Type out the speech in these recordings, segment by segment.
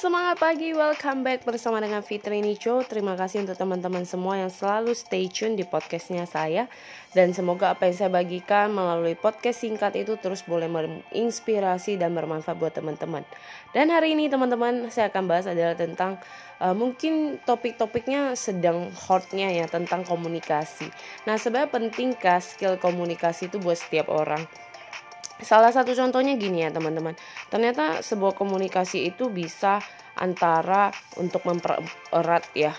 Semangat pagi, welcome back bersama dengan Fitri Nico. Terima kasih untuk teman-teman semua yang selalu stay tune di podcastnya saya. Dan semoga apa yang saya bagikan melalui podcast singkat itu terus boleh menginspirasi dan bermanfaat buat teman-teman. Dan hari ini teman-teman saya akan bahas adalah tentang uh, Mungkin topik-topiknya sedang hotnya ya tentang komunikasi. Nah sebenarnya pentingkah skill komunikasi itu buat setiap orang Salah satu contohnya gini ya teman-teman. Ternyata sebuah komunikasi itu bisa antara untuk mempererat ya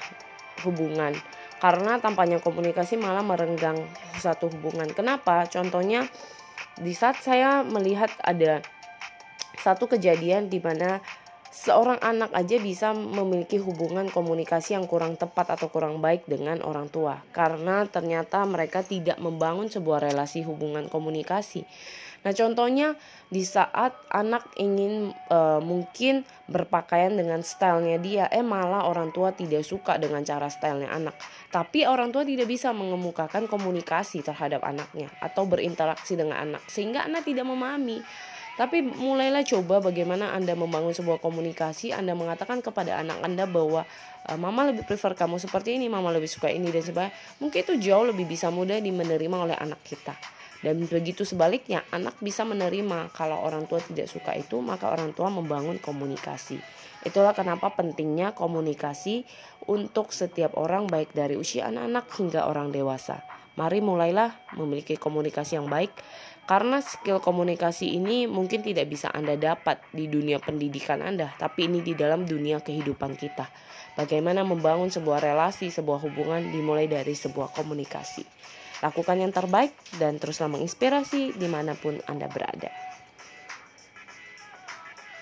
hubungan. Karena tampaknya komunikasi malah merenggang satu hubungan. Kenapa? Contohnya di saat saya melihat ada satu kejadian di mana seorang anak aja bisa memiliki hubungan komunikasi yang kurang tepat atau kurang baik dengan orang tua karena ternyata mereka tidak membangun sebuah relasi hubungan komunikasi. Nah, contohnya di saat anak ingin e, mungkin berpakaian dengan stylenya dia, eh malah orang tua tidak suka dengan cara stylenya anak. Tapi orang tua tidak bisa mengemukakan komunikasi terhadap anaknya atau berinteraksi dengan anak sehingga anak tidak memahami tapi mulailah coba bagaimana Anda membangun sebuah komunikasi, Anda mengatakan kepada anak Anda bahwa e, mama lebih prefer kamu seperti ini, mama lebih suka ini dan sebagainya. Mungkin itu jauh lebih bisa mudah dimenerima oleh anak kita. Dan begitu sebaliknya, anak bisa menerima kalau orang tua tidak suka itu, maka orang tua membangun komunikasi. Itulah kenapa pentingnya komunikasi untuk setiap orang baik dari usia anak-anak hingga orang dewasa. Mari mulailah memiliki komunikasi yang baik karena skill komunikasi ini mungkin tidak bisa Anda dapat di dunia pendidikan Anda, tapi ini di dalam dunia kehidupan kita. Bagaimana membangun sebuah relasi, sebuah hubungan dimulai dari sebuah komunikasi. Lakukan yang terbaik dan teruslah menginspirasi di mana pun Anda berada.